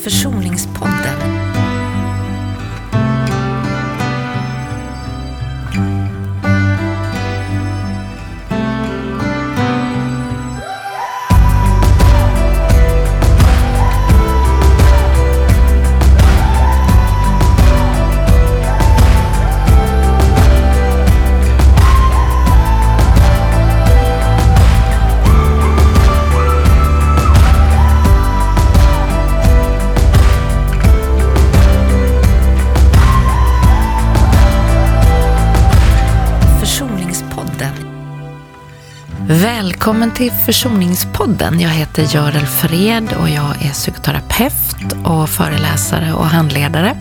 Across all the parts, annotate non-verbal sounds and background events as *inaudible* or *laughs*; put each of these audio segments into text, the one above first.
Försoningspodden. Försoningspodden. Jag heter Görel Fred och jag är psykoterapeut och föreläsare och handledare.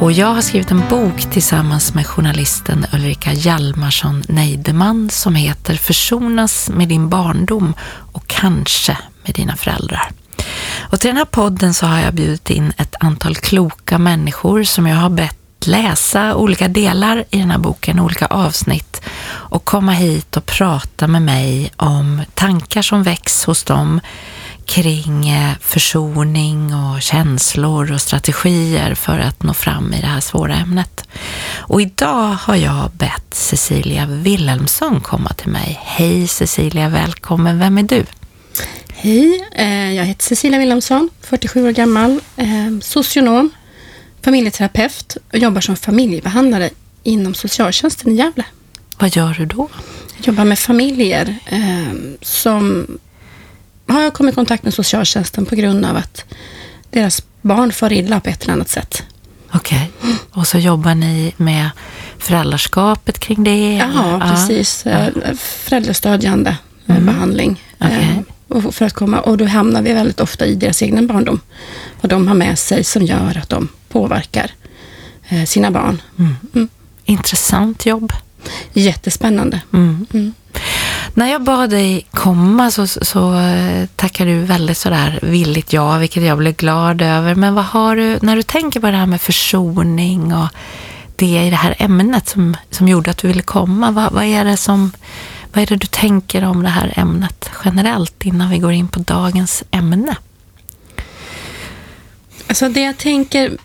Och jag har skrivit en bok tillsammans med journalisten Ulrika Hjalmarsson Neideman som heter Försonas med din barndom och kanske med dina föräldrar. Och till den här podden så har jag bjudit in ett antal kloka människor som jag har bett läsa olika delar i den här boken, olika avsnitt och komma hit och prata med mig om tankar som väcks hos dem kring eh, försoning och känslor och strategier för att nå fram i det här svåra ämnet. Och idag har jag bett Cecilia Wilhelmsson komma till mig. Hej Cecilia, välkommen. Vem är du? Hej, eh, jag heter Cecilia Wilhelmsson, 47 år gammal, eh, socionom, familjeterapeut och jobbar som familjebehandlare inom socialtjänsten i Gävle. Vad gör du då? Jag jobbar med familjer eh, som har kommit i kontakt med socialtjänsten på grund av att deras barn far illa på ett eller annat sätt. Okej, och så jobbar ni med föräldraskapet kring det? Ja, precis. Ja. Föräldrastödjande mm. behandling. Okay. För att komma, och då hamnar vi väldigt ofta i deras egen barndom. Vad de har med sig som gör att de påverkar eh, sina barn. Mm. Mm. Intressant jobb. Jättespännande. Mm. När jag bad dig komma så, så tackade du väldigt sådär villigt ja, vilket jag blev glad över. Men vad har du, när du tänker på det här med försoning och det i det här ämnet som, som gjorde att du ville komma, vad, vad är det som vad är det du tänker om det här ämnet generellt innan vi går in på dagens ämne? Alltså det jag tänker,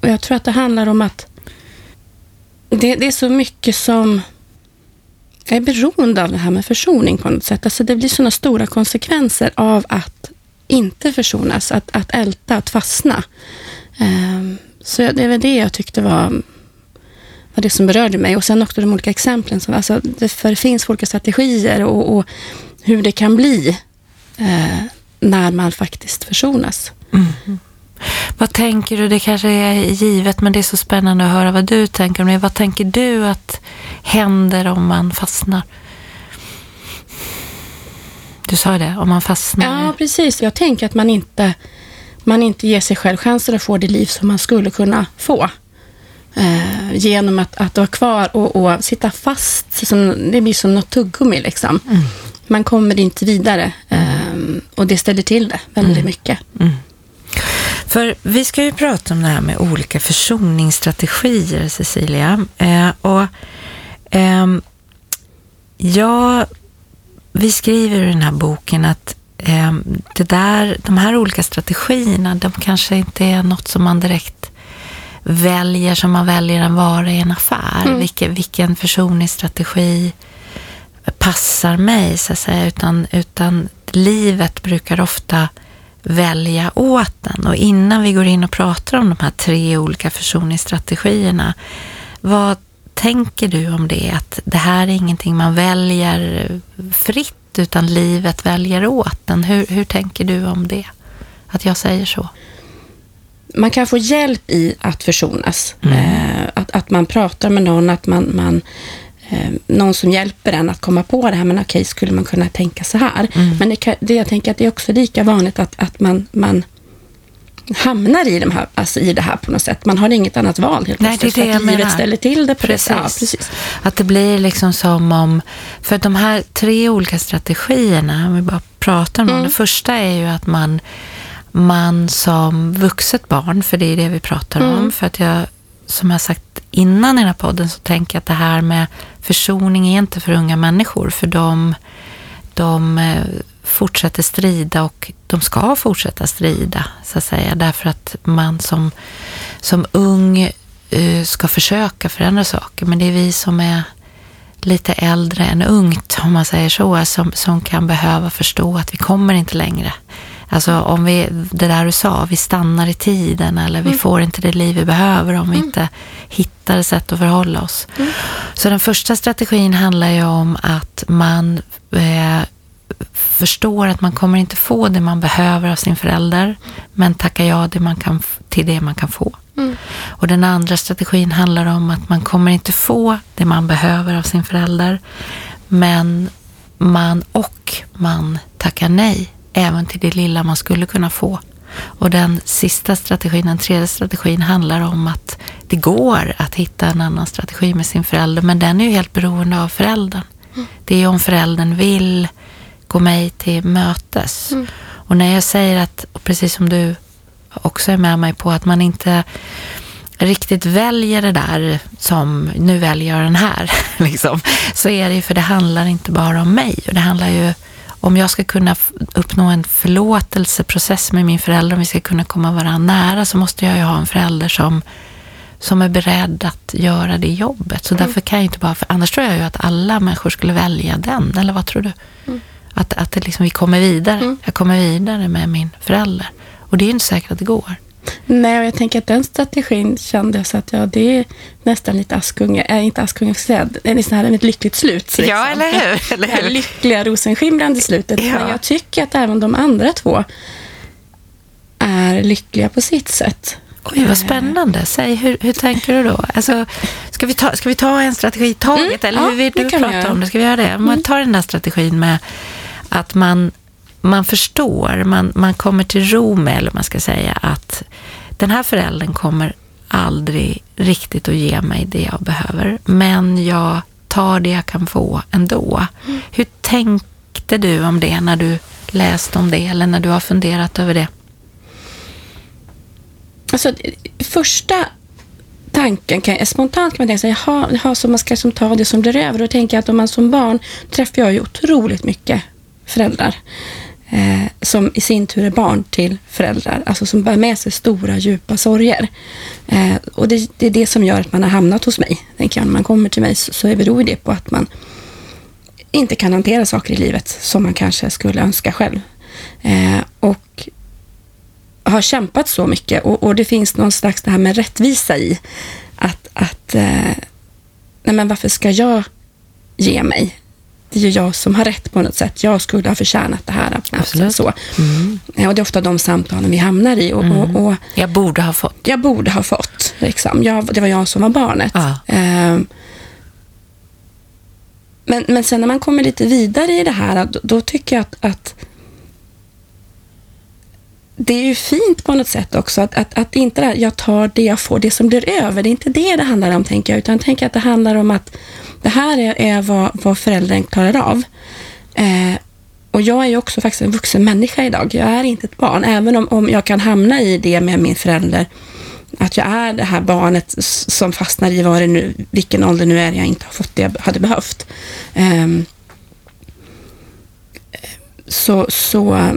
och jag tror att det handlar om att det, det, är så mycket som är beroende av det här med försoning på något sätt. Alltså det blir sådana stora konsekvenser av att inte försonas, att, att älta, att fastna. Um, så det är väl det jag tyckte var var det som berörde mig. Och sen också de olika exemplen. Som, alltså, det, för det finns olika strategier och, och hur det kan bli eh, när man faktiskt försonas. Mm. Vad tänker du, det kanske är givet, men det är så spännande att höra vad du tänker om det. Vad tänker du att händer om man fastnar? Du sa det, om man fastnar. Ja, precis. Jag tänker att man inte, man inte ger sig själv chansen att få det liv som man skulle kunna få. Eh, genom att, att vara kvar och, och sitta fast. Som, det blir som något tuggummi. Liksom. Mm. Man kommer inte vidare eh, och det ställer till det väldigt mm. mycket. Mm. För vi ska ju prata om det här med olika försoningsstrategier, Cecilia. Eh, och eh, ja, vi skriver i den här boken att eh, det där, de här olika strategierna, de kanske inte är något som man direkt väljer som man väljer en vara i en affär. Mm. Vilken, vilken försoningsstrategi passar mig, så att säga. Utan, utan livet brukar ofta välja åt den. Och innan vi går in och pratar om de här tre olika försoningsstrategierna, vad tänker du om det? Att det här är ingenting man väljer fritt, utan livet väljer åt den. Hur, hur tänker du om det? Att jag säger så? Man kan få hjälp i att försonas. Mm. Eh, att, att man pratar med någon, att man, man eh, någon som hjälper en att komma på det här, men okej, skulle man kunna tänka så här? Mm. Men det, kan, det, jag tänker att det är också lika vanligt att, att man, man hamnar i, de här, alltså i det här på något sätt. Man har inget annat val helt Nej, det är det för att livet menar. ställer till det på precis. det ja, precis. Att det blir liksom som om, för de här tre olika strategierna, om vi bara pratar om mm. dem. Det första är ju att man man som vuxet barn, för det är det vi pratar mm. om, för att jag, som jag sagt innan i den här podden, så tänker jag att det här med försoning är inte för unga människor, för de, de eh, fortsätter strida och de ska fortsätta strida, så att säga, därför att man som, som ung uh, ska försöka förändra saker. Men det är vi som är lite äldre än ungt, om man säger så, som, som kan behöva förstå att vi kommer inte längre. Alltså om vi, det där du sa, vi stannar i tiden eller vi mm. får inte det liv vi behöver om vi mm. inte hittar ett sätt att förhålla oss. Mm. Så den första strategin handlar ju om att man eh, förstår att man kommer inte få det man behöver av sin förälder, men tackar ja det man kan, till det man kan få. Mm. Och den andra strategin handlar om att man kommer inte få det man behöver av sin förälder, men man och man tackar nej även till det lilla man skulle kunna få. Och den sista strategin, den tredje strategin, handlar om att det går att hitta en annan strategi med sin förälder, men den är ju helt beroende av föräldern. Mm. Det är om föräldern vill gå mig till mötes. Mm. Och när jag säger att, precis som du också är med mig på, att man inte riktigt väljer det där som nu väljer jag den här, *laughs* liksom, så är det ju för det handlar inte bara om mig. Och det handlar ju om jag ska kunna uppnå en förlåtelseprocess med min förälder, om vi ska kunna komma varandra nära, så måste jag ju ha en förälder som, som är beredd att göra det jobbet. Så mm. därför kan jag inte bara, för annars tror jag ju att alla människor skulle välja den, eller vad tror du? Mm. Att, att det liksom, vi kommer vidare. Mm. Jag kommer vidare med min förälder. Och det är inte säkert att det går. Nej, och jag tänker att den strategin kändes att ja, det är nästan lite Askunge, äh, inte Askunge, det är nästan ett lyckligt slut. Liksom. Ja, eller hur? *laughs* Eller hur? Det lyckliga rosenskimrande slutet. Ja. Men jag tycker att även de andra två är lyckliga på sitt sätt. Oj, vad spännande. Säg, hur, hur tänker du då? Alltså, ska, vi ta, ska vi ta en strategi i taget? Mm, eller hur vill du prata om det? Ska vi göra det? Om man mm. tar den där strategin med att man man förstår, man, man kommer till ro med, eller man ska säga, att den här föräldern kommer aldrig riktigt att ge mig det jag behöver, men jag tar det jag kan få ändå. Mm. Hur tänkte du om det när du läste om det eller när du har funderat över det? Alltså, första tanken, kan, spontant kan man tänka sig, jaha, jaha, så man ska liksom ta det som blir över. Då tänker jag att om man som barn träffar jag ju otroligt mycket föräldrar eh, som i sin tur är barn till föräldrar, alltså som bär med sig stora djupa sorger. Eh, och det, det, är det som gör att man har hamnat hos mig. Tänker jag. När man kommer till mig så, så beror det på att man inte kan hantera saker i livet som man kanske skulle önska själv. Eh, och har kämpat så mycket och, och, det finns någon slags det här med rättvisa i att, att eh, nej men varför ska jag ge mig? Det är ju jag som har rätt på något sätt. Jag skulle ha förtjänat det här. Absolut. Så. Mm. Och det är ofta de samtalen vi hamnar i. Och, mm. och, och, jag borde ha fått. Jag borde ha fått. Liksom. Jag, det var jag som var barnet. Ja. Um, men, men sen när man kommer lite vidare i det här, då, då tycker jag att, att det är ju fint på något sätt också att, att, att inte det jag tar det jag får, det som blir över. Det är inte det det handlar om, tänker jag, utan jag tänker att det handlar om att det här är, är vad, vad föräldern klarar av. Eh, och jag är ju också faktiskt en vuxen människa idag. Jag är inte ett barn, även om, om jag kan hamna i det med min förälder, att jag är det här barnet som fastnar i vad det nu, vilken ålder nu är jag inte har fått det jag hade behövt. Eh, så, så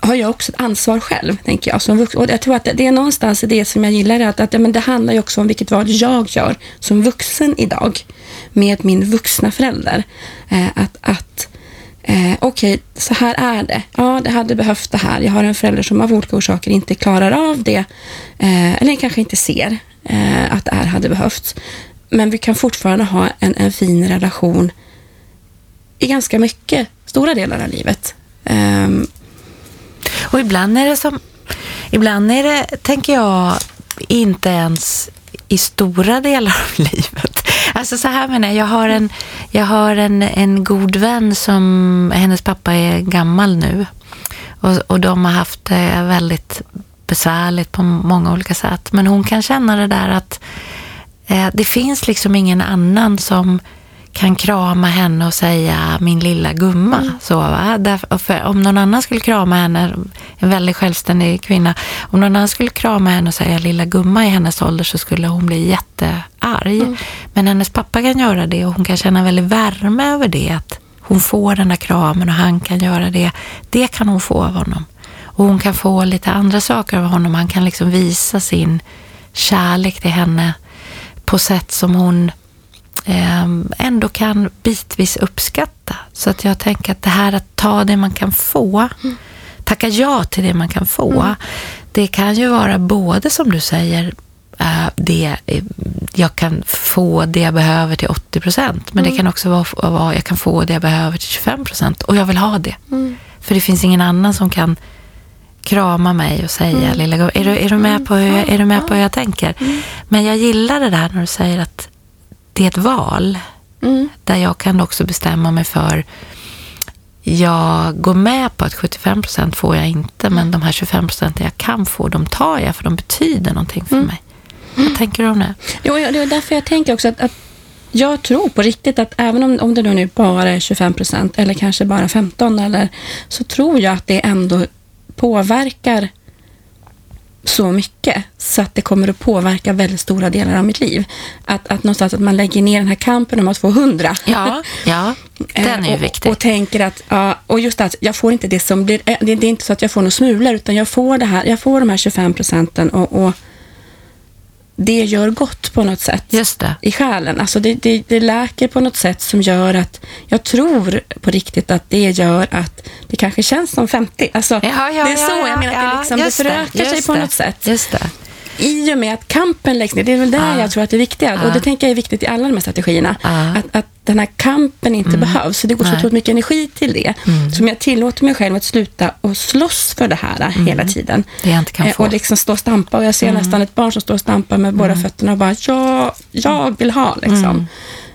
har jag också ett ansvar själv, tänker jag. Som vuxen. Och jag tror att det är någonstans det som jag gillar, att, att men det handlar ju också om vilket val jag gör som vuxen idag med min vuxna förälder. Eh, att, att eh, okej, okay, så här är det. Ja, det hade behövt det här. Jag har en förälder som av olika orsaker inte klarar av det, eh, eller kanske inte ser eh, att det här hade behövts. Men vi kan fortfarande ha en, en fin relation i ganska mycket, stora delar av livet. Um, och ibland är det som, ibland är det, tänker jag, inte ens i stora delar av *laughs* livet. Alltså så här menar jag, jag har en, jag har en, en god vän som, hennes pappa är gammal nu. Och, och de har haft det väldigt besvärligt på många olika sätt. Men hon kan känna det där att eh, det finns liksom ingen annan som kan krama henne och säga min lilla gumma. Mm. Så, va? Därför, om någon annan skulle krama henne, en väldigt självständig kvinna, om någon annan skulle krama henne och säga lilla gumma i hennes ålder så skulle hon bli jättearg. Mm. Men hennes pappa kan göra det och hon kan känna väldigt värme över det. Att hon får den där kramen och han kan göra det. Det kan hon få av honom. Och hon kan få lite andra saker av honom. Han kan liksom visa sin kärlek till henne på sätt som hon ändå kan bitvis uppskatta. Så att jag tänker att det här att ta det man kan få, mm. tacka ja till det man kan få, mm. det kan ju vara både som du säger, uh, det, jag kan få det jag behöver till 80 procent, men mm. det kan också vara, vara jag kan få det jag behöver till 25 procent och jag vill ha det. Mm. För det finns ingen annan som kan krama mig och säga, mm. lilla är du, är du med på hur jag, är du med på hur jag tänker? Mm. Men jag gillar det där när du säger att det är ett val. Mm. Där jag kan också bestämma mig för, jag går med på att 75 procent får jag inte, men de här 25 procenten jag kan få, de tar jag för de betyder någonting för mm. mig. Vad tänker du om det? Jo, det är därför jag tänker också att, att jag tror på riktigt att även om, om det nu bara är 25 procent eller kanske bara 15 eller så tror jag att det ändå påverkar så mycket så att det kommer att påverka väldigt stora delar av mitt liv. Att, att någonstans att man lägger ner den här kampen om att få hundra. Ja, ja *laughs* den är ju och, viktig. Och tänker att, ja, och just att jag får inte det som blir, det, det är inte så att jag får några smulor, utan jag får det här, jag får de här 25 procenten och, och det gör gott på något sätt i själen. Alltså det, det, det läker på något sätt som gör att jag tror på riktigt att det gör att det kanske känns som 50. Alltså, ja, ja, det är så ja, jag menar, att det, liksom, det förökar sig på något sätt. Det i och med att kampen läggs ner, det är väl där ah. jag tror att det är viktigt. Ah. Och det tänker jag är viktigt i alla de här strategierna. Ah. Att, att den här kampen inte mm. behövs. Så det går så otroligt mycket energi till det. Mm. Så om jag tillåter mig själv att sluta och slåss för det här mm. hela tiden. Det jag inte kan eh, få. Och liksom stå och stampa. Och jag ser mm. nästan ett barn som står och stampar med båda mm. fötterna och bara, ja, jag vill ha liksom.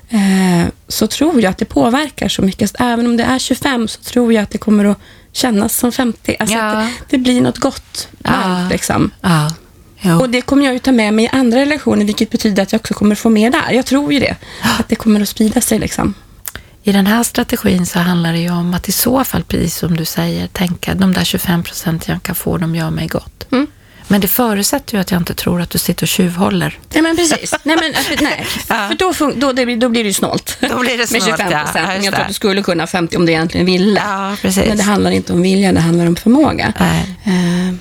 Mm. Eh, så tror jag att det påverkar så mycket. Även om det är 25 så tror jag att det kommer att kännas som 50. Alltså ja. det, det, blir något gott ja. liksom. Ja. Jo. Och det kommer jag ju ta med mig i andra relationer, vilket betyder att jag också kommer få med där. Jag tror ju det. Att det kommer att sprida sig liksom. I den här strategin så handlar det ju om att i så fall, precis som du säger, tänka de där 25 procenten jag kan få, de gör mig gott. Mm. Men det förutsätter ju att jag inte tror att du sitter och tjuvhåller. Nej, men precis. nej, men, nej. *laughs* Ja. För då, då, då, då blir det ju snålt. Då blir det snålt, Med 25 procent. Ja, jag tror att du skulle kunna 50 om du egentligen ville. Ja, precis. Men det handlar inte om vilja, det handlar om förmåga. Nej. Uh,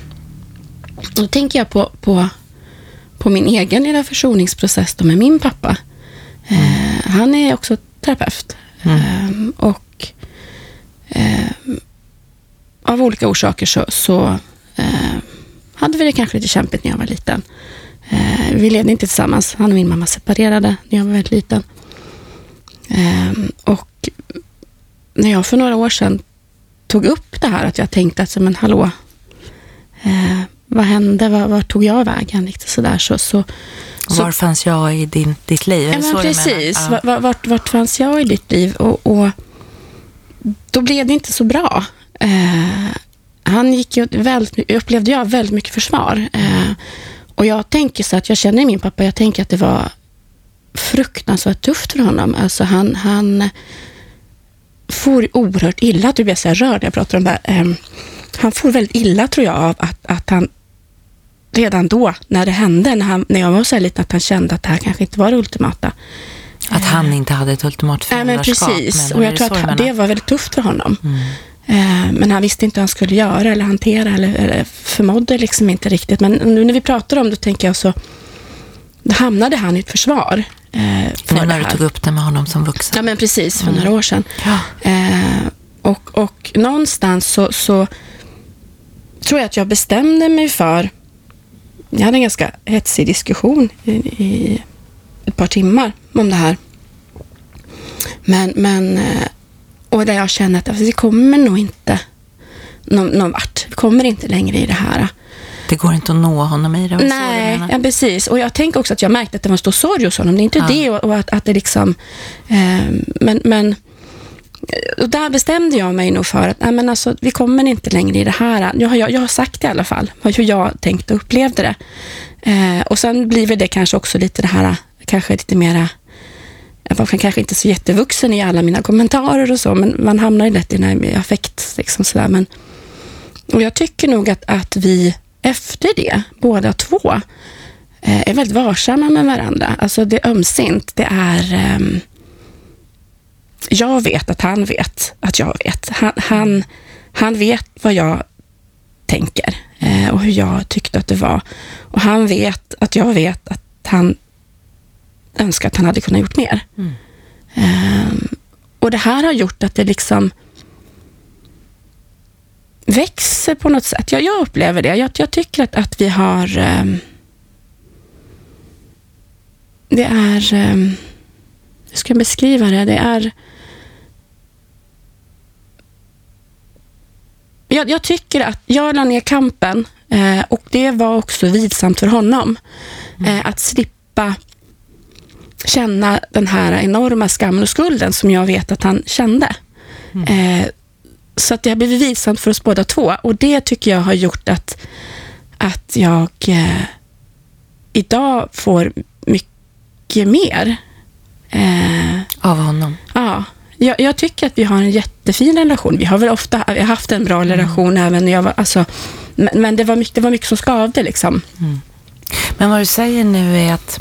då tänker jag på, på på min egen lilla försoningsprocess då med min pappa. Mm. Eh, han är också terapeut. Mm. Eh, och eh, av olika orsaker så, så eh, hade vi det kanske lite kämpigt när jag var liten. Eh, vi levde inte tillsammans. Han och min mamma separerade när jag var väldigt liten. Eh, och när jag för några år sedan tog upp det här att jag tänkte att, men hallå, vad hände? Var, var tog jag vägen? Lite sådär. Så, så, så, var fanns jag i din, ditt liv? Ja, men precis. Ja. Vart, vart, vart fanns jag i ditt liv? Och, och då blev det inte så bra. Eh, han gick ju väldigt, upplevde jag, väldigt mycket försvar. Eh, och jag tänker så att jag känner min pappa, jag tänker att det var fruktansvärt tufft för honom. Alltså han, han for oerhört illa. Du blir så här rörd när jag pratar om det här. Eh, han for väldigt illa tror jag av att, att han redan då, när det hände, när, han, när jag var så här liten, att han kände att det här kanske inte var det ultimata. Att han eh, inte hade ett ultimat föräldraskap? Ja, precis. Och jag tror att det var väldigt tufft för honom. Mm. Eh, men han visste inte hur han skulle göra eller hantera eller, eller förmådde liksom inte riktigt. Men nu när vi pratar om det, tänker jag så, då hamnade han i ett försvar. Eh, för nu när du tog upp det med honom som vuxen? Ja, men precis, för mm. några år sedan. Ja. Eh, och, och någonstans så, så tror jag att jag bestämde mig för jag hade en ganska hetsig diskussion i, i ett par timmar om det här. Men, men eh, och där jag känner att alltså, vi kommer nog inte någon, någon vart. Vi kommer inte längre i det här. Det går inte att nå honom i det? Nej, ja, precis. Och jag tänker också att jag märkte att det var en stor sorg hos honom. Det är inte ja. det och, och att, att, det liksom... Eh, men, men och där bestämde jag mig nog för att nej, men alltså, vi kommer inte längre i det här. Jag har, jag, jag har sagt i alla fall hur jag tänkte och upplevde det. Eh, och sen blir det kanske också lite det här, kanske lite mera jag var kanske inte så jättevuxen i alla mina kommentarer och så, men man hamnar ju lätt i den här affekt. Liksom sådär. Men, och jag tycker nog att, att vi efter det, båda två, eh, är väldigt varsamma med varandra. Alltså det är ömsint. Det är... Eh, jag vet att han vet att jag vet. Han, han, han vet vad jag tänker eh, och hur jag tyckte att det var. Och han vet att jag vet att han önskar att han hade kunnat gjort mer. Mm. Eh, och det här har gjort att det liksom växer på något sätt. Jag, jag upplever det. Jag, jag tycker att, att vi har... Eh, det är... Hur ska jag beskriva det? Det är... Jag, jag tycker att jag la ner kampen eh, och det var också vidsamt för honom. Mm. Eh, att slippa känna den här enorma skammen och skulden som jag vet att han kände. Mm. Eh, så att det har blivit vidsamt för oss båda två och det tycker jag har gjort att, att jag eh, idag får mycket mer. Eh, Av honom? Ja. Jag, jag, tycker att vi har en jättefin relation. Vi har väl ofta vi har haft en bra mm. relation även när jag var... Alltså, men, men det, var mycket, det var mycket som skavde liksom. Mm. Men vad du säger nu är att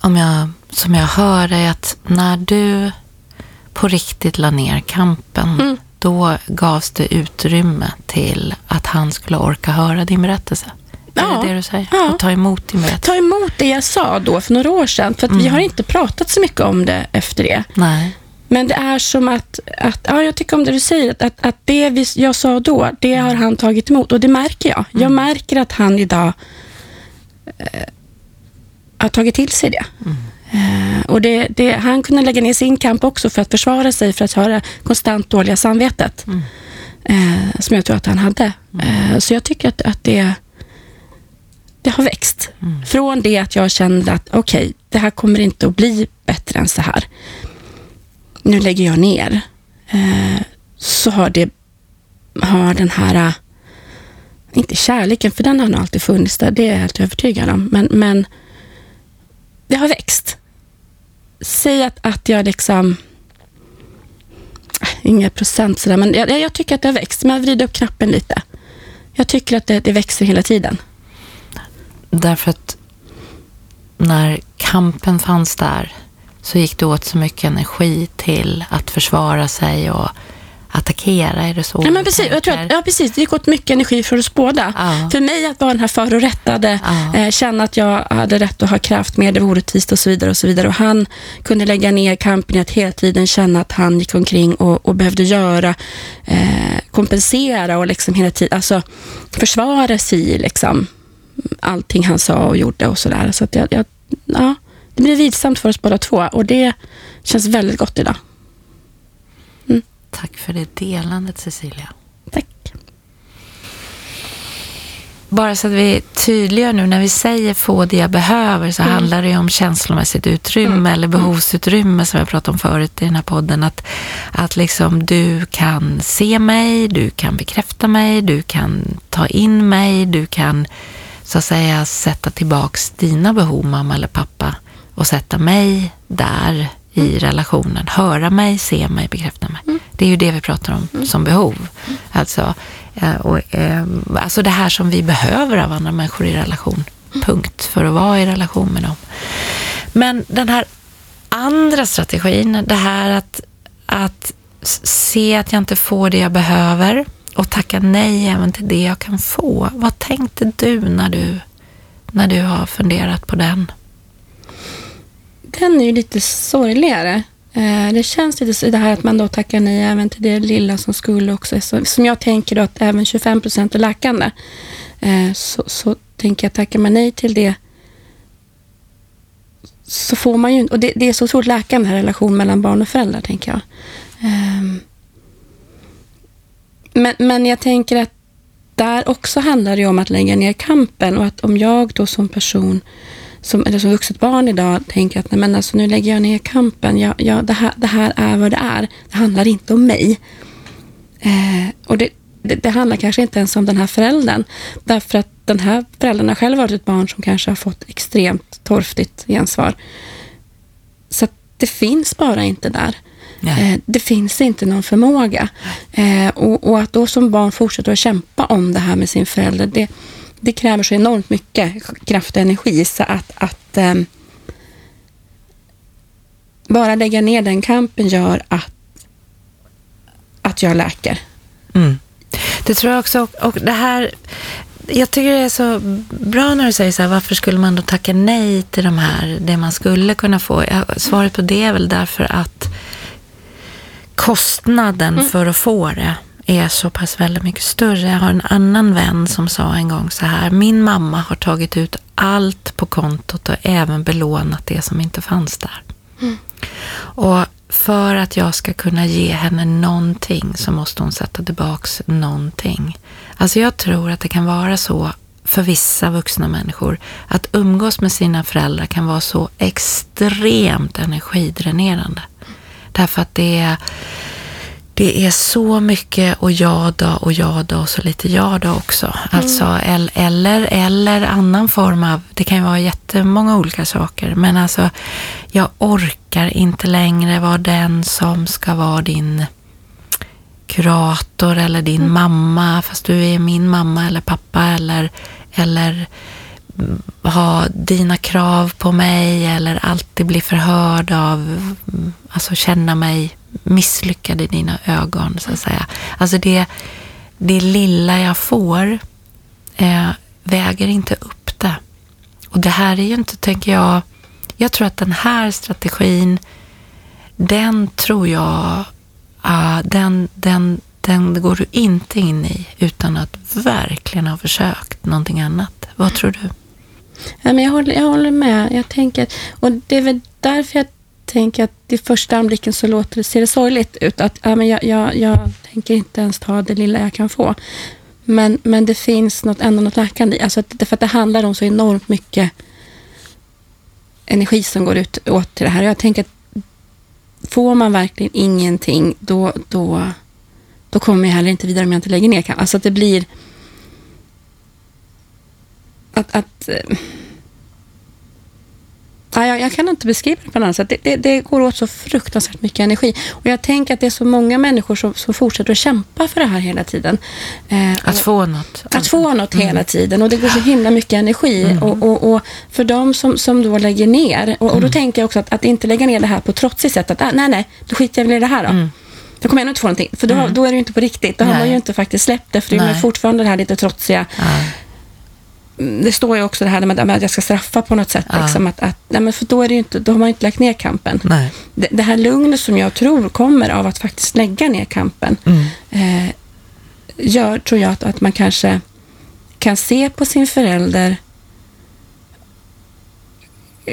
om jag, som jag hör är att när du på riktigt la ner kampen, mm. då gavs det utrymme till att han skulle orka höra din berättelse. Ja. Är det det du säger? Ja. Och ta emot din berättelse? Ta emot det jag sa då för några år sedan. För mm. vi har inte pratat så mycket om det efter det. Nej. Men det är som att, att ja, jag tycker om det du säger, att, att, att det vi, jag sa då, det har han tagit emot. Och det märker jag. Mm. Jag märker att han idag eh, har tagit till sig det. Mm. Eh, och det, det, han kunde lägga ner sin kamp också för att försvara sig, för att ha det konstant dåliga samvetet. Mm. Eh, som jag tror att han hade. Mm. Eh, så jag tycker att, att det, det har växt. Mm. Från det att jag kände att okej, okay, det här kommer inte att bli bättre än så här. Nu lägger jag ner. Eh, så har det har den här, inte kärleken, för den har nog alltid funnits där, det är jag helt övertygad om, men, men det har växt. Säg att, att jag liksom... Inga procent sådär, men jag, jag tycker att det har växt. Men jag vrider upp knappen lite. Jag tycker att det, det växer hela tiden. Därför att när kampen fanns där så gick det åt så mycket energi till att försvara sig och attackera, är det så? Ja, men precis. Jag tror att, ja, precis. Det gick åt mycket energi för oss båda. Ja. För mig att vara den här förorättade, ja. eh, känna att jag hade rätt att ha kraft med det var orättvist och så vidare. Och så vidare. Och han kunde lägga ner kampen i att hela tiden känna att han gick omkring och, och behövde göra, eh, kompensera och liksom hela tiden, alltså försvara sig liksom allting han sa och gjorde och sådär. Så att jag, jag, ja, det blir vidsamt för oss båda två och det känns väldigt gott idag. Tack för det delandet Cecilia. Tack. Bara så att vi tydliggör nu, när vi säger få det jag behöver så mm. handlar det om känslomässigt utrymme mm. eller behovsutrymme som jag pratade om förut i den här podden. Att, att liksom du kan se mig, du kan bekräfta mig, du kan ta in mig, du kan så att säga sätta tillbaks dina behov, mamma eller pappa och sätta mig där i mm. relationen. Höra mig, se mig, bekräfta mig. Mm. Det är ju det vi pratar om mm. som behov. Alltså, eh, och, eh, alltså det här som vi behöver av andra människor i relation. Punkt. För att vara i relation med dem. Men den här andra strategin, det här att, att se att jag inte får det jag behöver och tacka nej även till det jag kan få. Vad tänkte du när du, när du har funderat på den? den är ju lite sorgligare. Eh, det känns lite så det här att man då tackar nej även till det lilla som skulle också. som jag tänker då att även 25 procent är läkande. Eh, så, så tänker jag, tackar man nej till det så får man ju och det, det är så otroligt läkande här relation mellan barn och föräldrar, tänker jag. Ehm, men, men jag tänker att där också handlar det om att lägga ner kampen och att om jag då som person som, eller som vuxet barn idag tänker att nej, men alltså, nu lägger jag ner kampen. Jag, jag, det, här, det här är vad det är. Det handlar inte om mig. Eh, och det, det, det, handlar kanske inte ens om den här föräldern. Därför att den här föräldern har själv varit ett barn som kanske har fått extremt torftigt gensvar. Så det finns bara inte där. Eh, det finns inte någon förmåga. Eh, och, och, att då som barn fortsätta att kämpa om det här med sin förälder, det, det kräver så enormt mycket kraft och energi så att, att um, bara lägga ner den kampen gör att, att jag läker. Mm. Det tror jag också. Och det här, jag tycker det är så bra när du säger så här, varför skulle man då tacka nej till de här, det man skulle kunna få? Svaret på det är väl därför att kostnaden mm. för att få det är så pass väldigt mycket större. Jag har en annan vän som sa en gång så här, min mamma har tagit ut allt på kontot och även belånat det som inte fanns där. Mm. Och för att jag ska kunna ge henne någonting så måste hon sätta tillbaks någonting. Alltså jag tror att det kan vara så för vissa vuxna människor att umgås med sina föräldrar kan vara så extremt energidränerande. Därför att det är det är så mycket och ja då och ja då och så lite ja då också. Mm. Alltså, eller, eller annan form av, det kan ju vara jättemånga olika saker, men alltså jag orkar inte längre vara den som ska vara din kurator eller din mm. mamma, fast du är min mamma eller pappa eller, eller ha dina krav på mig eller alltid bli förhörd av, alltså känna mig misslyckad i dina ögon, så att säga. Alltså det, det lilla jag får eh, väger inte upp det. Och det här är ju inte, tänker jag, jag tror att den här strategin, den tror jag, uh, den, den, den går du inte in i utan att verkligen ha försökt någonting annat. Vad tror du? Ja, men jag, håller, jag håller med. Jag tänker, och det är väl därför jag tänker att i första anblicken så låter det, ser det sorgligt ut. Att ja, men jag, jag, jag tänker inte ens ta det lilla jag kan få. Men, men det finns något, ändå något läkande i. Alltså för att det handlar om så enormt mycket energi som går ut åt till det här. Jag tänker att får man verkligen ingenting, då, då, då kommer jag heller inte vidare om jag inte lägger ner. Alltså att det blir att, att eh, Ja, jag, jag, kan inte beskriva det på något sätt. Det, det, det, går åt så fruktansvärt mycket energi. Och Jag tänker att det är så många människor som, som fortsätter att kämpa för det här hela tiden. Eh, att få något. Att få något mm. hela tiden. Och det går så himla mycket energi. Mm. Och, och, och, för de som, som då lägger ner, och, och då mm. tänker jag också att, att inte lägga ner det här på trotsigt sätt. Att ah, nej, nej, då skiter jag väl i det här då. Mm. Då kommer jag ändå inte få någonting. För då, mm. då är det ju inte på riktigt. Då nej. har man ju inte faktiskt släppt det. För det är fortfarande det här lite trotsiga. Nej det står ju också det här med att jag ska straffa på något sätt. Ja. Liksom, att, att, nej, men för då, är det inte, då har man inte lagt ner kampen. Det, det, här lugnet som jag tror kommer av att faktiskt lägga ner kampen mm. eh, gör, tror jag, att, att man kanske kan se på sin förälder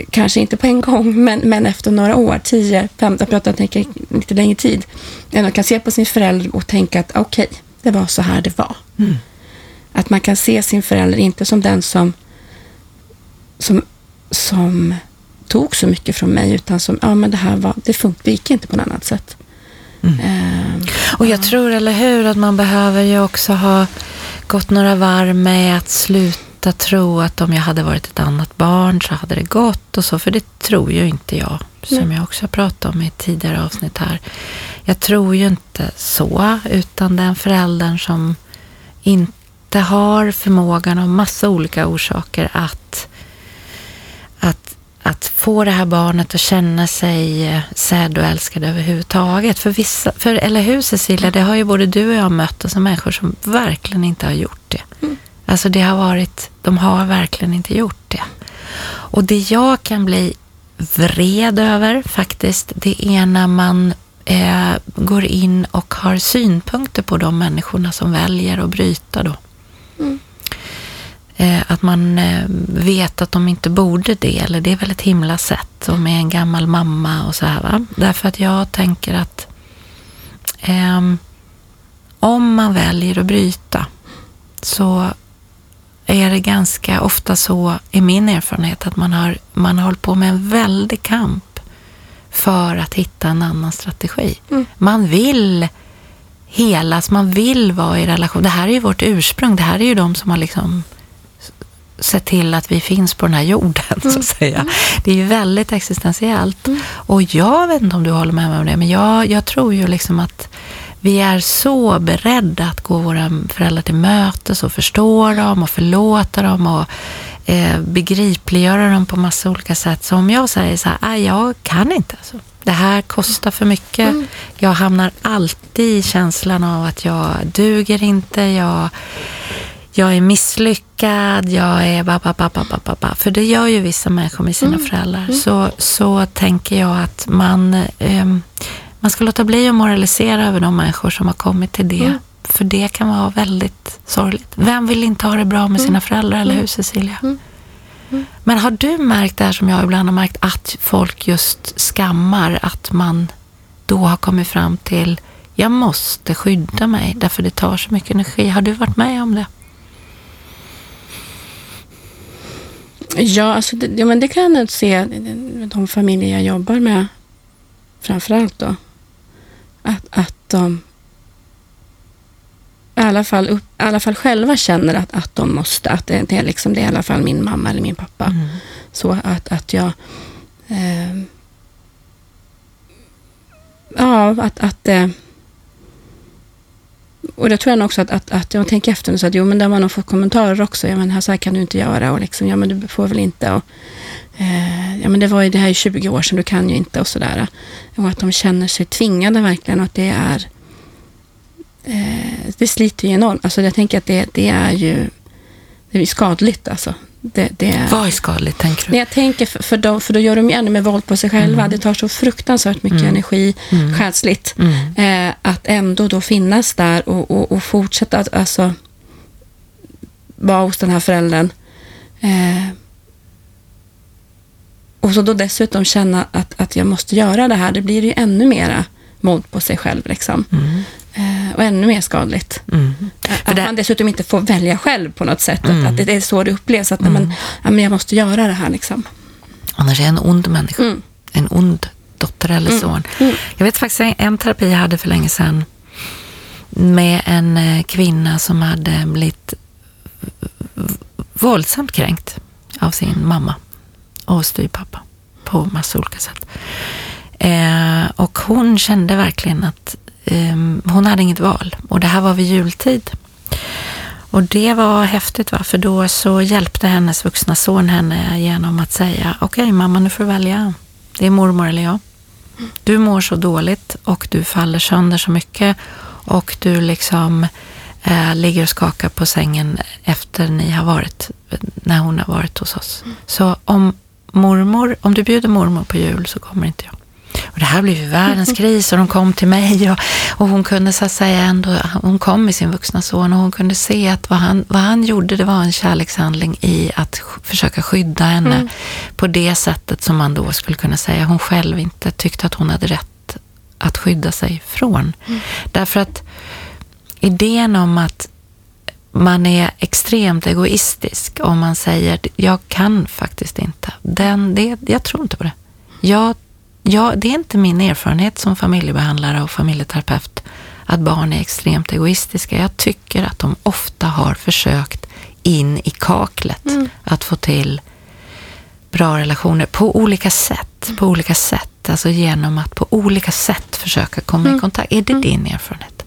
kanske inte på en gång, men, men efter några år, 10, 15, jag tänker lite längre tid, man kan se på sin förälder och tänka att okej, okay, det var så här det var. Mm. Att man kan se sin förälder inte som den som, som, som tog så mycket från mig, utan som, ja men det här var, det funkade, gick inte på något annat sätt. Mm. Uh, och jag ja. tror, eller hur, att man behöver ju också ha gått några varv med att sluta tro att om jag hade varit ett annat barn så hade det gått och så, för det tror ju inte jag, som mm. jag också pratat om i ett tidigare avsnitt här. Jag tror ju inte så, utan den föräldern som inte inte har förmågan av massa olika orsaker att, att, att få det här barnet att känna sig eh, sedd och älskad överhuvudtaget. För vissa, för, eller hur Cecilia, det har ju både du och jag mött som människor som verkligen inte har gjort det. Mm. Alltså det har varit, de har verkligen inte gjort det. Och det jag kan bli vred över faktiskt, det är när man eh, går in och har synpunkter på de människorna som väljer att bryta då. Mm. att man eh, vet att de inte borde det, eller det är väl ett himla sätt, och med en gammal mamma och så här. Va? Därför att jag tänker att eh, om man väljer att bryta så är det ganska ofta så, i min erfarenhet, att man har, man har hållit på med en väldig kamp för att hitta en annan strategi. Mm. Man vill helas, man vill vara i relation. Det här är ju vårt ursprung, det här är ju de som har liksom sett till att vi finns på den här jorden, mm. så att mm. säga. Mm. Det är ju väldigt existentiellt. Mm. Och jag vet inte om du håller med mig om det, men jag, jag tror ju liksom att vi är så beredda att gå våra föräldrar till mötes och förstå dem och förlåta dem och eh, begripliggöra dem på massa olika sätt. Så om jag säger så här, jag kan inte, alltså, det här kostar för mycket. Mm. Jag hamnar alltid i känslan av att jag duger inte, jag, jag är misslyckad, jag är ba, ba, ba, ba, ba, ba. För det gör ju vissa människor med sina mm. föräldrar. Mm. Så, så tänker jag att man, eh, man ska låta bli att moralisera över de människor som har kommit till det. Mm. För det kan vara väldigt sorgligt. Vem vill inte ha det bra med sina mm. föräldrar, eller hur mm. Cecilia? Men har du märkt det här som jag ibland har märkt, att folk just skammar, att man då har kommit fram till, jag måste skydda mig därför det tar så mycket energi. Har du varit med om det? Ja, alltså det, ja men det kan jag se de familjer jag jobbar med framförallt då. Att, att de i alla fall, upp, i alla fall själva känner att, att de måste. Att det, det, är liksom, det är i alla fall min mamma eller min pappa. Mm. Så att, att jag... Eh, ja, att... att eh, och det tror jag nog också att, att, att jag tänker efter nu så att jo, men där man har fått kommentarer också. Ja, men här, så här kan du inte göra och liksom, ja, men du får väl inte. Och, eh, ja, men det var ju det här är 20 år sedan, du kan ju inte och sådär. Och att de känner sig tvingade verkligen och att det är eh, det sliter ju enormt. Alltså jag tänker att det, det är ju det är skadligt alltså. Det, det är, Vad är skadligt, tänker du? Jag tänker, för, för, då, för då gör de ju ännu mer våld på sig själva. Mm. Det tar så fruktansvärt mycket mm. energi, mm. själsligt, mm. eh, att ändå då finnas där och, och, och fortsätta att alltså, vara hos den här föräldern. Eh, och så då dessutom känna att, att jag måste göra det här. Det blir ju ännu mera våld på sig själv. Liksom. Och ännu mer skadligt. Mm. Att det... man dessutom inte får välja själv på något sätt. Mm. Att, det är så det upplevs. Att mm. man, ja, men jag måste göra det här. Liksom. Annars är jag en ond människa. Mm. En ond dotter eller mm. son. Mm. Jag vet faktiskt en, en terapi jag hade för länge sedan med en eh, kvinna som hade blivit våldsamt kränkt av sin mamma och styvpappa på massa olika sätt. Eh, och hon kände verkligen att hon hade inget val. Och det här var vid jultid. Och det var häftigt, va? för då så hjälpte hennes vuxna son henne genom att säga, okej okay, mamma, nu får du välja. Det är mormor eller jag. Du mår så dåligt och du faller sönder så mycket och du liksom eh, ligger och skakar på sängen efter ni har varit, när hon har varit hos oss. Så om mormor, om du bjuder mormor på jul så kommer inte jag. Och det här blev ju världens *laughs* kris och de kom till mig och, och hon kunde så att säga ändå, hon kom med sin vuxna son och hon kunde se att vad han, vad han gjorde det var en kärlekshandling i att försöka skydda henne mm. på det sättet som man då skulle kunna säga hon själv inte tyckte att hon hade rätt att skydda sig från. Mm. Därför att idén om att man är extremt egoistisk om man säger jag kan faktiskt inte. Den, det, jag tror inte på det. Jag Ja, det är inte min erfarenhet som familjebehandlare och familjeterapeut att barn är extremt egoistiska. Jag tycker att de ofta har försökt in i kaklet mm. att få till bra relationer på olika sätt. På olika sätt, alltså genom att på olika sätt försöka komma mm. i kontakt. Är det mm. din erfarenhet?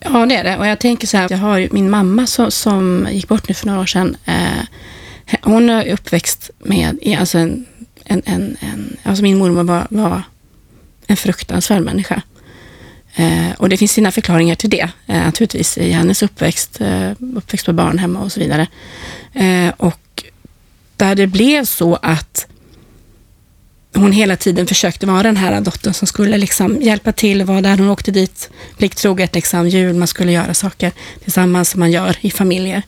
Ja, det är det. Och jag tänker så här, jag har min mamma som, som gick bort nu för några år sedan. Eh, hon är uppväxt med alltså en en, en, en alltså min mormor var, var en fruktansvärd människa. Eh, och det finns sina förklaringar till det, eh, naturligtvis, i hennes uppväxt, eh, uppväxt på barnhem och så vidare. Eh, och där det blev så att hon hela tiden försökte vara den här dottern som skulle liksom hjälpa till, vara där. Hon åkte dit plikttroget, liksom, jul, man skulle göra saker tillsammans som man gör i familjer.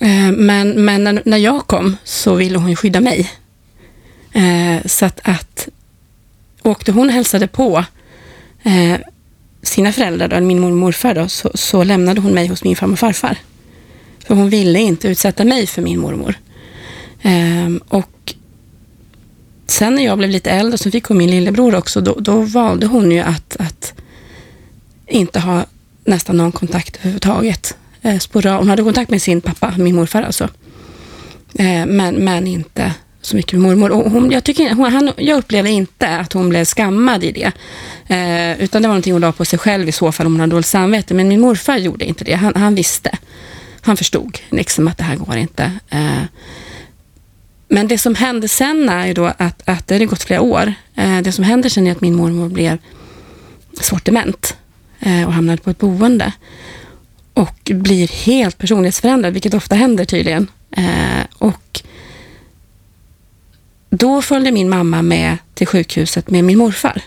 Eh, men, men när, när jag kom så ville hon skydda mig. Eh, så att, att åkte hon och hälsade på eh, sina föräldrar, då, min mormor och morfar, då, så, så, lämnade hon mig hos min farmor och farfar. För hon ville inte utsätta mig för min mormor. Eh, och sen när jag blev lite äldre, så fick hon min lillebror också, då, då valde hon ju att, att inte ha nästan någon kontakt överhuvudtaget. Eh, hon hade kontakt med sin pappa, min morfar alltså. Eh, men, men inte så mycket med mormor. Och hon, jag, tycker, hon, han, jag upplevde inte att hon blev skammad i det. Eh, utan det var någonting hon la på sig själv i så fall om hon hade dåligt samvete. Men min morfar gjorde inte det. Han, han visste. Han förstod liksom att det här går inte. Eh, men det som hände sen är ju då att, att det hade gått flera år. Eh, det som händer sen är att min mormor blev svårt dement eh, och hamnade på ett boende. Och blir helt personlighetsförändrad, vilket ofta händer tydligen. Eh, och då följde min mamma med till sjukhuset med min morfar.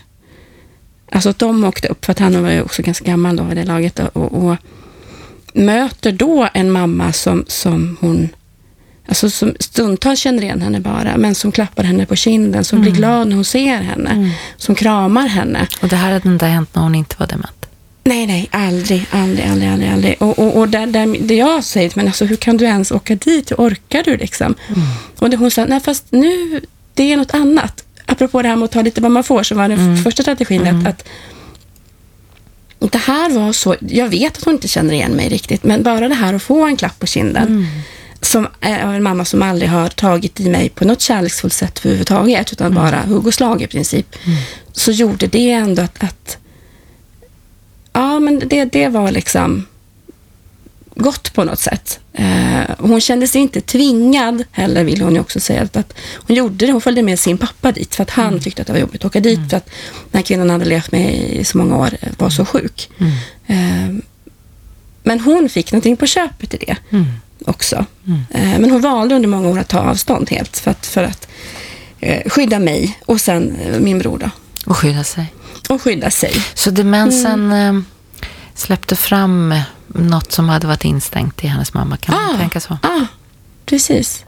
Alltså de åkte upp, för att han var ju också ganska gammal då vid det laget. Och, och möter då en mamma som, som hon alltså som stundtals känner igen henne bara, men som klappar henne på kinden, som mm. blir glad när hon ser henne, mm. som kramar henne. Och det här hade inte hänt när hon inte var dement? Nej, nej, aldrig, aldrig, aldrig, aldrig. aldrig. Och, och, och där, där, det jag säger, men alltså hur kan du ens åka dit? Hur orkar du liksom? Mm. Och det hon sa, nej fast nu, det är något annat. Apropå det här med att ta lite vad man får, som var den mm. första strategin, att, mm. att det här var så, jag vet att hon inte känner igen mig riktigt, men bara det här att få en klapp på kinden, mm. som av en mamma som aldrig har tagit i mig på något kärleksfullt sätt överhuvudtaget, utan mm. bara hugg och slag i princip, mm. så gjorde det ändå att, att ja, men det, det var liksom gott på något sätt. Eh, hon kände sig inte tvingad heller, vill hon ju också säga. Att, att hon gjorde det, hon följde med sin pappa dit för att han mm. tyckte att det var jobbigt att åka dit mm. för att den här kvinnan hade levt med i så många år var så sjuk. Mm. Eh, men hon fick någonting på köpet i det mm. också. Mm. Eh, men hon valde under många år att ta avstånd helt för att, för att eh, skydda mig och sen eh, min bror då. Och skydda sig. Och skydda sig. Så demensen mm. Eh, släppte fram något som hade varit instängt i hennes mamma, kan ah, man tänka så? Ja, ah, precis.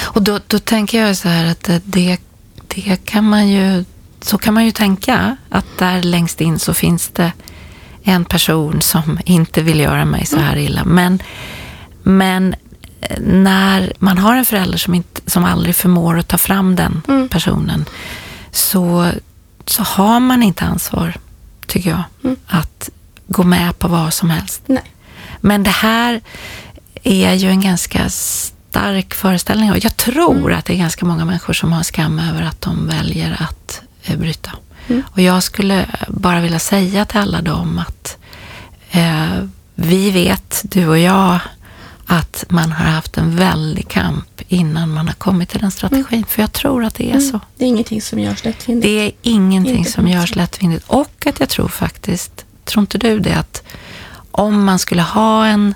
Och då, då tänker jag så här att det, det kan man ju, så kan man ju tänka, att där längst in så finns det en person som inte vill göra mig så här illa. Men, men eh, när man har en förälder som, inte, som aldrig förmår att ta fram den mm. personen, så, så har man inte ansvar, tycker jag, mm. att gå med på vad som helst. Nej. Men det här är ju en ganska stark föreställning. Och jag tror mm. att det är ganska många människor som har skam över att de väljer att eh, bryta. Mm. Och jag skulle bara vilja säga till alla dem att eh, vi vet, du och jag, att man har haft en väldig kamp innan man har kommit till den strategin. Mm. För jag tror att det är mm. så. Det är ingenting som görs lättvindigt. Det är ingenting inte som görs lättvindigt. Och att jag tror faktiskt Tror inte du det? Att om man skulle ha en,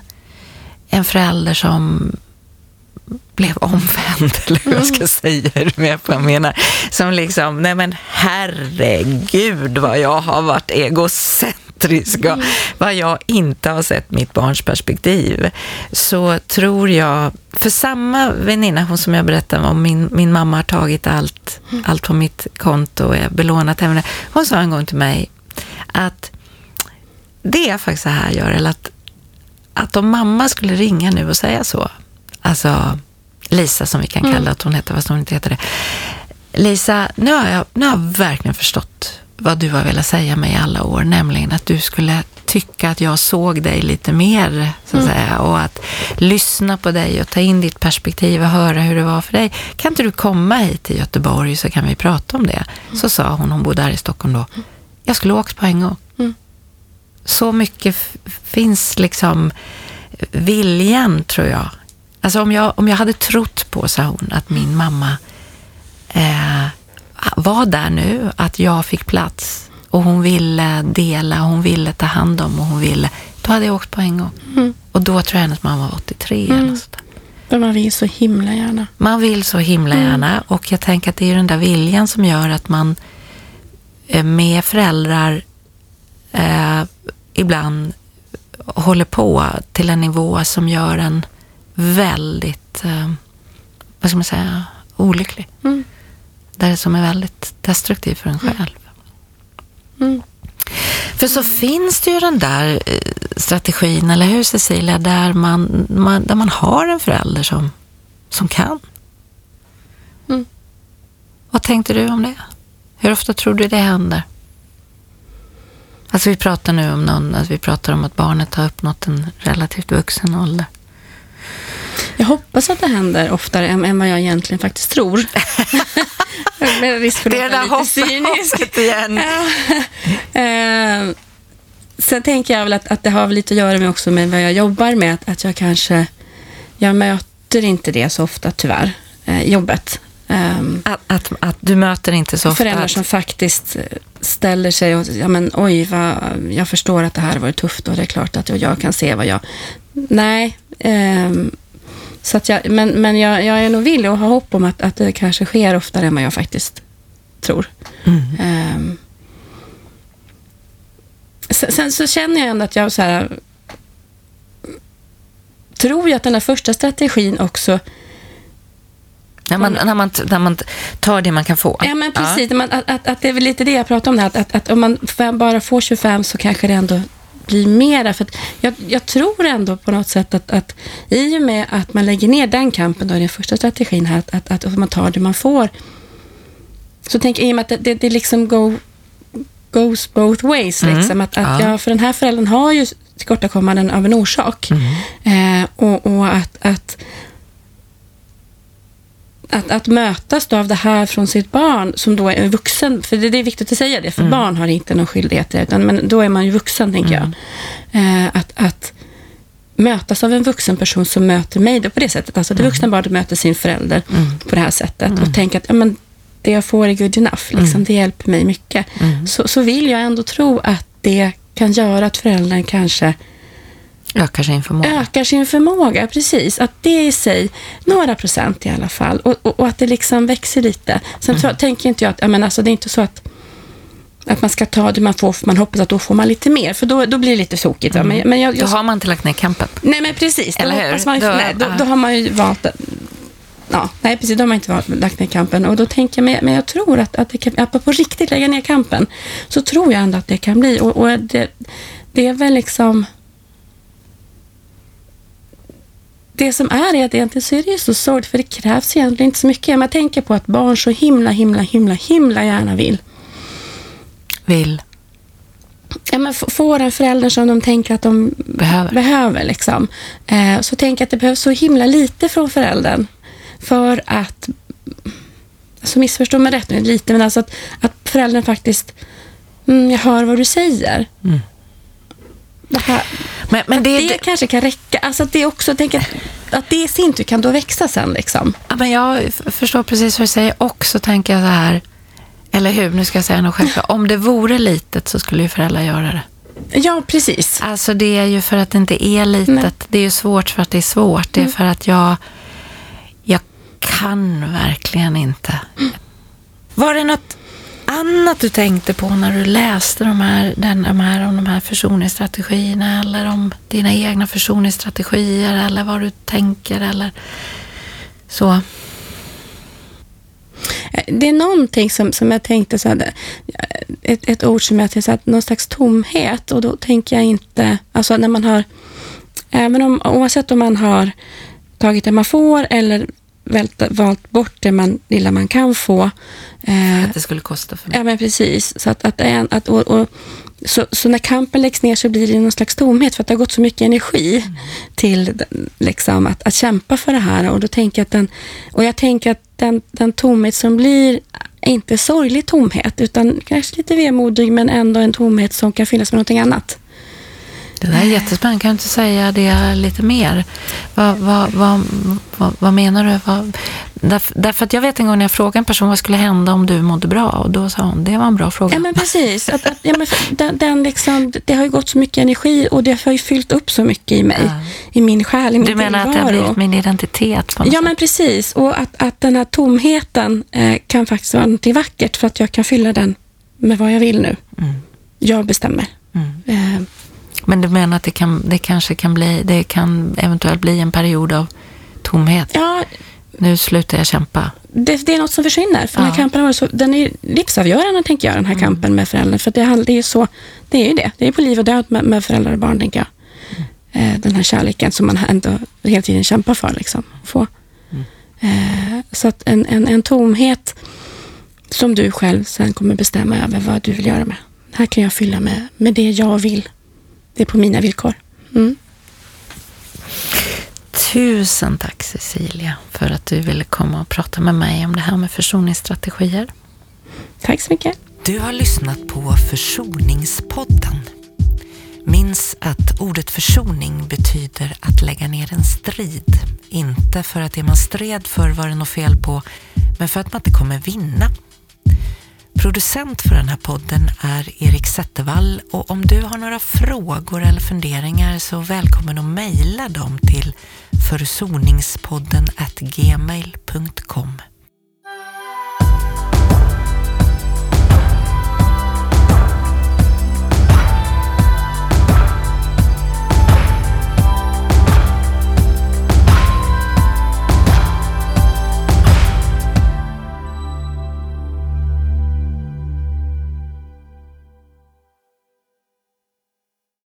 en förälder som blev omvänd, *laughs* eller hur jag ska säga, är du med på vad jag menar? Som liksom, nej men herregud vad jag har varit egocentrisk och mm. vad jag inte har sett mitt barns perspektiv. Så tror jag, för samma väninna, hon som jag berättade om, min, min mamma har tagit allt, mm. allt på mitt konto och är belånat henne. Hon sa en gång till mig att det är faktiskt så här, Görel, att, att om mamma skulle ringa nu och säga så, alltså Lisa som vi kan mm. kalla att hon heter, fast hon inte heter det. Lisa, nu har, jag, nu har jag verkligen förstått vad du har velat säga mig i alla år, nämligen att du skulle tycka att jag såg dig lite mer, så att mm. säga, och att lyssna på dig och ta in ditt perspektiv och höra hur det var för dig. Kan inte du komma hit till Göteborg så kan vi prata om det? Mm. Så sa hon, hon bodde här i Stockholm då. Jag skulle åkt på en gång. Så mycket finns liksom viljan, tror jag. Alltså om jag, om jag hade trott på, sa hon, att min mamma eh, var där nu, att jag fick plats och hon ville dela, hon ville ta hand om och hon ville, då hade jag åkt på en gång. Mm. Och då tror jag hennes mamma var 83 mm. eller sådär. Men man vill så himla gärna. Man vill så himla mm. gärna och jag tänker att det är den där viljan som gör att man eh, med föräldrar eh, ibland håller på till en nivå som gör en väldigt, eh, vad ska man säga, olycklig. Mm. Där som är väldigt destruktiv för en själv. Mm. För så finns det ju den där eh, strategin, eller hur Cecilia, där man, man där man har en förälder som, som kan. Mm. Vad tänkte du om det? Hur ofta tror du det händer? Alltså vi pratar nu om någon, alltså vi pratar om att barnet har uppnått en relativt vuxen ålder. Jag hoppas att det händer oftare än, än vad jag egentligen faktiskt tror. Med risk för det är där hoppet igen. uh, sen tänker jag väl att, att det har lite att göra med också med vad jag jobbar med, att, att jag kanske, jag möter inte det så ofta tyvärr. eh, jobbet. Um, att, att, att, du möter inte så ofta... Föräldrar som faktiskt ställer sig och ja men oj, vad, jag förstår att det här var tufft och det är klart att jag, jag kan se vad jag... Nej. Um, så att jag, men men jag, jag är nog villig och har hopp om att, att det kanske sker oftare än vad jag faktiskt tror. Mm. Um, sen, sen, så känner jag ändå att jag så här, tror jag att den här första strategin också när man, när, man, när man tar det man kan få. Ja, men precis. Ja. Att, att, att, det är väl lite det jag pratar om, här, att, att, att om man bara får 25 så kanske det ändå blir mera. För jag, jag, tror ändå på något sätt att, att i och med att man lägger ner den kampen, då är den första strategin här, att, att, att man tar det man får, så jag i och med att det, det, det liksom go, goes both ways. Mm. Liksom, att, att ja. ja. för den här föräldern har ju tillkortakommanden av en orsak. Mm. Eh, och, och att, att att, att mötas av det här från sitt barn, som då är vuxen, för det, det är viktigt att säga det, för mm. barn har inte någon skyldighet, utan, men då är man ju vuxen, tänker mm. jag. Eh, att, att mötas av en vuxen person som möter mig då på det sättet. Alltså det mm. vuxna barnet möter sin förälder mm. på det här sättet och mm. tänker att ja, men, det jag får är good enough, liksom, mm. det hjälper mig mycket. Så, så vill jag ändå tro att det kan göra att föräldern kanske Ökar sin förmåga. Ökar sin förmåga, precis. Att det i sig, några procent i alla fall, och, och, och att det liksom växer lite. Sen mm. tänker inte jag att, men alltså, det är inte så att att man ska ta det man får, för man hoppas att då får man lite mer, för då, då blir det lite tokigt. Mm. Men, men jag, jag, då har man inte lagt ner kampen. Nej, men precis. Eller hur? Man, då, nej, då, då, har man ju valt Ja, nej, precis. Då har man inte valt, lagt ner kampen. Och då tänker jag, men, men jag tror att, att det kan, att på riktigt lägga ner kampen, så tror jag ändå att det kan bli. Och, och det, det är väl liksom det som är är att egentligen så är det ju så sorgligt, för det krävs egentligen inte så mycket. Man tänker på att barn så himla, himla, himla, himla gärna vill. Vill? Ja, men får en förälder som de tänker att de behöver. behöver liksom. eh, så tänker jag att det behövs så himla lite från föräldern för att, alltså missförstå mig rätt nu lite, men alltså att, att föräldern faktiskt, mm, jag hör vad du säger. Mm. Det här, men, men det, det, det, kanske kan räcka. Alltså att det också, tänker att det i sin tur kan då växa sen. Liksom. Ja, men jag förstår precis vad du säger. Och så tänker jag så här, eller hur, nu ska jag säga något självklart. Om det vore litet så skulle ju föräldrar göra det. Ja, precis. Alltså det är ju för att det inte är litet. Nej. Det är ju svårt för att det är svårt. Det är mm. för att jag, jag kan verkligen inte. Mm. Var det något annat du tänkte på när du läste de här, den, de här, om de här försoningsstrategierna eller om dina egna försoningsstrategier eller vad du tänker eller så? Eh, det är någonting som, som jag tänkte, så här, eh, ett, ett ord som jag tänkte, så här, någon slags tomhet och då tänker jag inte, alltså när man har, även om, oavsett om man har tagit det man får eller vält, valt bort det man, lilla man kan få. Eh, att det skulle kosta för mig. Ja, men precis. Så, att, att, att, och, och, så, så, när kampen läggs ner så blir det någon slags tomhet för att det har gått så mycket energi mm. till liksom, att, att kämpa för det här. Och, då tänker jag att den, och jag tänker att den, den tomhet som blir inte sorglig tomhet utan kanske lite vemodig men ändå en tomhet som kan fyllas med någonting annat. Det där är jättespännande. Kan du inte säga det lite mer? Vad, vad, vad, vad, menar du? Därför, därför, att jag vet en gång när jag frågade en person vad skulle hända om du mådde bra och då sa hon, det var en bra fråga. Ja men precis. Att, att, ja, men den, den liksom, det har ju gått så mycket energi och det har ju fyllt upp så mycket i mig. Ja. I min själ, i min Du menar tillvaro. att det har blivit min identitet? Ja sätt. men precis. Och att, att den här tomheten eh, kan faktiskt vara något vackert för att jag kan fylla den med vad jag vill nu. Mm. Jag bestämmer. Mm. Eh, men du menar att det, kan, det kanske kan bli, det kan eventuellt bli en period av tomhet? Ja. Nu slutar jag kämpa. Det, det är något som försvinner. För ja. den här kampen så, den är livsavgörande, tänker jag, den här mm. kampen med föräldrar. För det, det, är så, det är ju det. Det är på liv och död med, med föräldrar och barn, tänker jag. Mm. Den här kärleken som man ändå hela tiden kämpar för. Liksom, få. Mm. Eh, så att en, en, en tomhet som du själv sen kommer bestämma över vad du vill göra med. Här kan jag fylla med, med det jag vill det är på mina villkor. Mm. Tusen tack Cecilia för att du ville komma och prata med mig om det här med försoningsstrategier. Tack så mycket. Du har lyssnat på Försoningspodden. Minns att ordet försoning betyder att lägga ner en strid. Inte för att det man stred för var det något fel på, men för att man inte kommer vinna. Producent för den här podden är Erik Zettervall och om du har några frågor eller funderingar så välkommen att mejla dem till försoningspodden gmail.com.